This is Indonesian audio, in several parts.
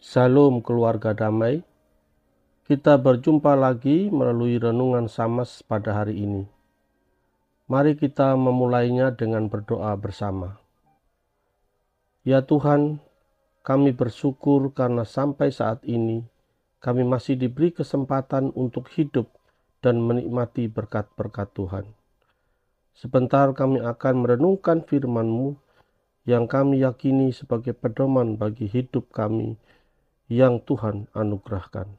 Salam keluarga damai. Kita berjumpa lagi melalui renungan Samas pada hari ini. Mari kita memulainya dengan berdoa bersama. Ya Tuhan, kami bersyukur karena sampai saat ini kami masih diberi kesempatan untuk hidup dan menikmati berkat-berkat Tuhan. Sebentar kami akan merenungkan firman-Mu yang kami yakini sebagai pedoman bagi hidup kami yang Tuhan anugerahkan.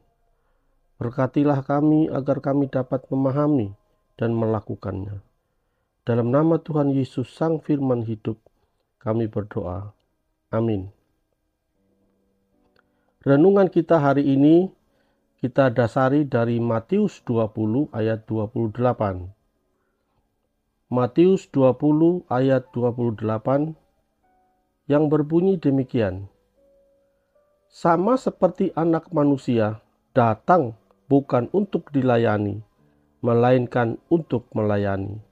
Berkatilah kami agar kami dapat memahami dan melakukannya. Dalam nama Tuhan Yesus Sang Firman Hidup, kami berdoa. Amin. Renungan kita hari ini kita dasari dari Matius 20 ayat 28. Matius 20 ayat 28 yang berbunyi demikian sama seperti anak manusia datang bukan untuk dilayani, melainkan untuk melayani,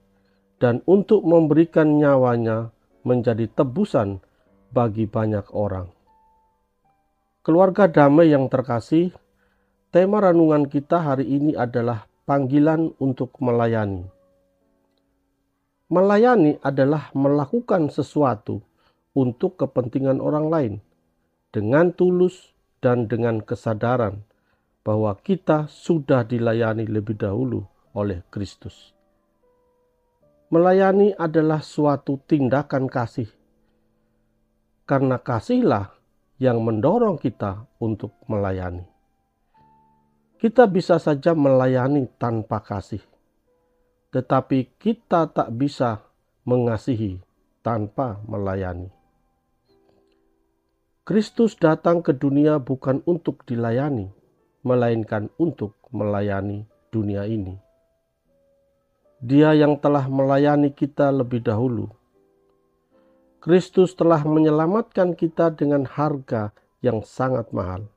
dan untuk memberikan nyawanya menjadi tebusan bagi banyak orang. Keluarga damai yang terkasih, tema renungan kita hari ini adalah panggilan untuk melayani. Melayani adalah melakukan sesuatu untuk kepentingan orang lain dengan tulus dan dengan kesadaran bahwa kita sudah dilayani lebih dahulu oleh Kristus. Melayani adalah suatu tindakan kasih, karena kasihlah yang mendorong kita untuk melayani. Kita bisa saja melayani tanpa kasih, tetapi kita tak bisa mengasihi tanpa melayani. Kristus datang ke dunia bukan untuk dilayani, melainkan untuk melayani dunia ini. Dia yang telah melayani kita lebih dahulu. Kristus telah menyelamatkan kita dengan harga yang sangat mahal,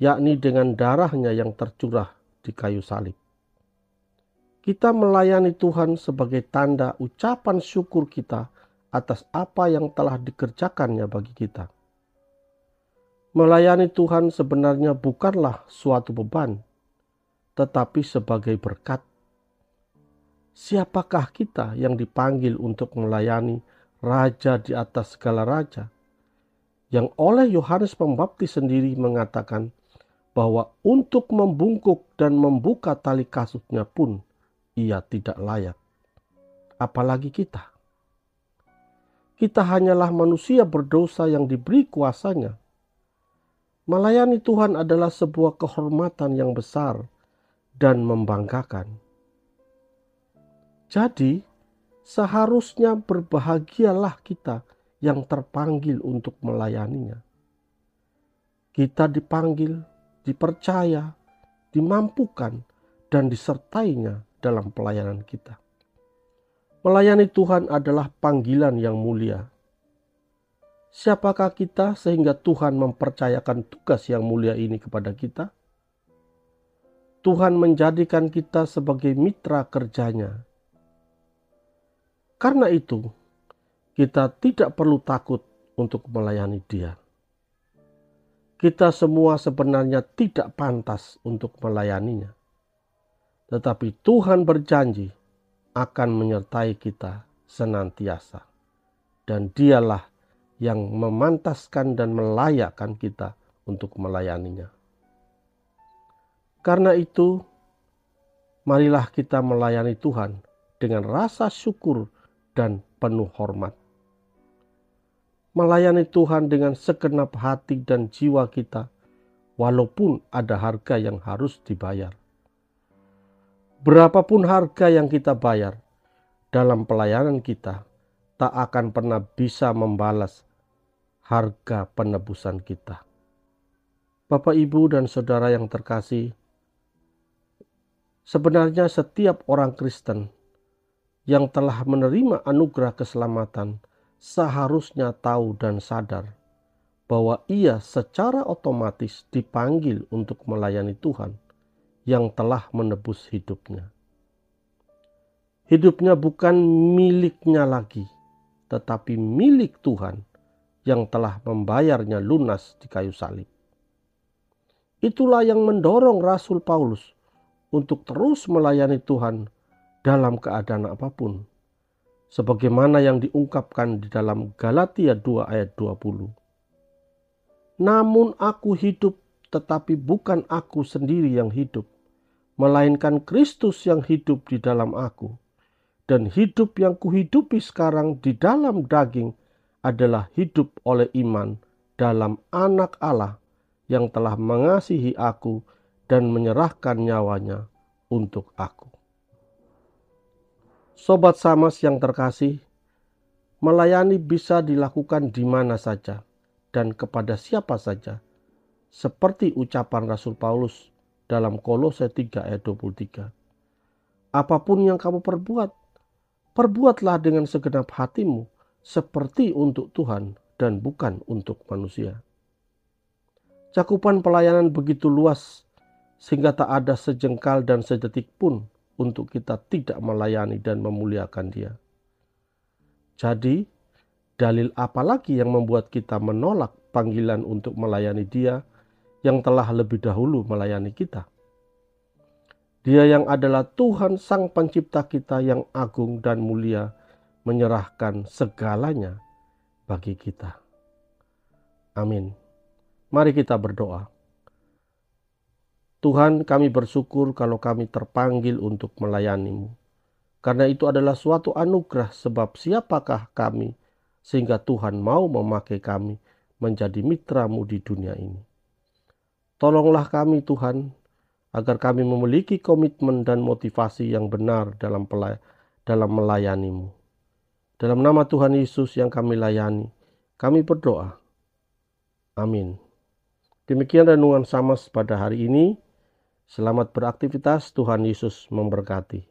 yakni dengan darahnya yang tercurah di kayu salib. Kita melayani Tuhan sebagai tanda ucapan syukur kita atas apa yang telah dikerjakannya bagi kita Melayani Tuhan sebenarnya bukanlah suatu beban, tetapi sebagai berkat. Siapakah kita yang dipanggil untuk melayani Raja di atas segala raja? Yang oleh Yohanes Pembaptis sendiri mengatakan bahwa untuk membungkuk dan membuka tali kasutnya pun ia tidak layak. Apalagi kita. Kita hanyalah manusia berdosa yang diberi kuasanya Melayani Tuhan adalah sebuah kehormatan yang besar dan membanggakan. Jadi, seharusnya berbahagialah kita yang terpanggil untuk melayaninya. Kita dipanggil, dipercaya, dimampukan, dan disertainya dalam pelayanan kita. Melayani Tuhan adalah panggilan yang mulia Siapakah kita sehingga Tuhan mempercayakan tugas yang mulia ini kepada kita? Tuhan menjadikan kita sebagai mitra kerjanya. Karena itu, kita tidak perlu takut untuk melayani Dia. Kita semua sebenarnya tidak pantas untuk melayaninya, tetapi Tuhan berjanji akan menyertai kita senantiasa, dan Dialah yang memantaskan dan melayakkan kita untuk melayaninya. Karena itu, marilah kita melayani Tuhan dengan rasa syukur dan penuh hormat. Melayani Tuhan dengan segenap hati dan jiwa kita, walaupun ada harga yang harus dibayar. Berapapun harga yang kita bayar dalam pelayanan kita, tak akan pernah bisa membalas harga penebusan kita. Bapak, Ibu, dan saudara yang terkasih, sebenarnya setiap orang Kristen yang telah menerima anugerah keselamatan seharusnya tahu dan sadar bahwa ia secara otomatis dipanggil untuk melayani Tuhan yang telah menebus hidupnya. Hidupnya bukan miliknya lagi, tetapi milik Tuhan yang telah membayarnya lunas di kayu salib. Itulah yang mendorong Rasul Paulus untuk terus melayani Tuhan dalam keadaan apa pun. Sebagaimana yang diungkapkan di dalam Galatia 2 ayat 20. Namun aku hidup tetapi bukan aku sendiri yang hidup, melainkan Kristus yang hidup di dalam aku. Dan hidup yang kuhidupi sekarang di dalam daging adalah hidup oleh iman dalam anak Allah yang telah mengasihi aku dan menyerahkan nyawanya untuk aku. Sobat Samas yang terkasih, melayani bisa dilakukan di mana saja dan kepada siapa saja, seperti ucapan Rasul Paulus dalam Kolose 3 ayat 23. Apa pun yang kamu perbuat, perbuatlah dengan segenap hatimu, seperti untuk Tuhan dan bukan untuk manusia. Cakupan pelayanan begitu luas sehingga tak ada sejengkal dan sedetik pun untuk kita tidak melayani dan memuliakan Dia. Jadi, dalil apa lagi yang membuat kita menolak panggilan untuk melayani Dia yang telah lebih dahulu melayani kita? Dia yang adalah Tuhan Sang Pencipta kita yang agung dan mulia menyerahkan segalanya bagi kita. Amin. Mari kita berdoa. Tuhan kami bersyukur kalau kami terpanggil untuk melayanimu. Karena itu adalah suatu anugerah sebab siapakah kami sehingga Tuhan mau memakai kami menjadi mitramu di dunia ini. Tolonglah kami Tuhan agar kami memiliki komitmen dan motivasi yang benar dalam dalam melayanimu. Dalam nama Tuhan Yesus yang kami layani, kami berdoa. Amin. Demikian renungan sama pada hari ini. Selamat beraktivitas, Tuhan Yesus memberkati.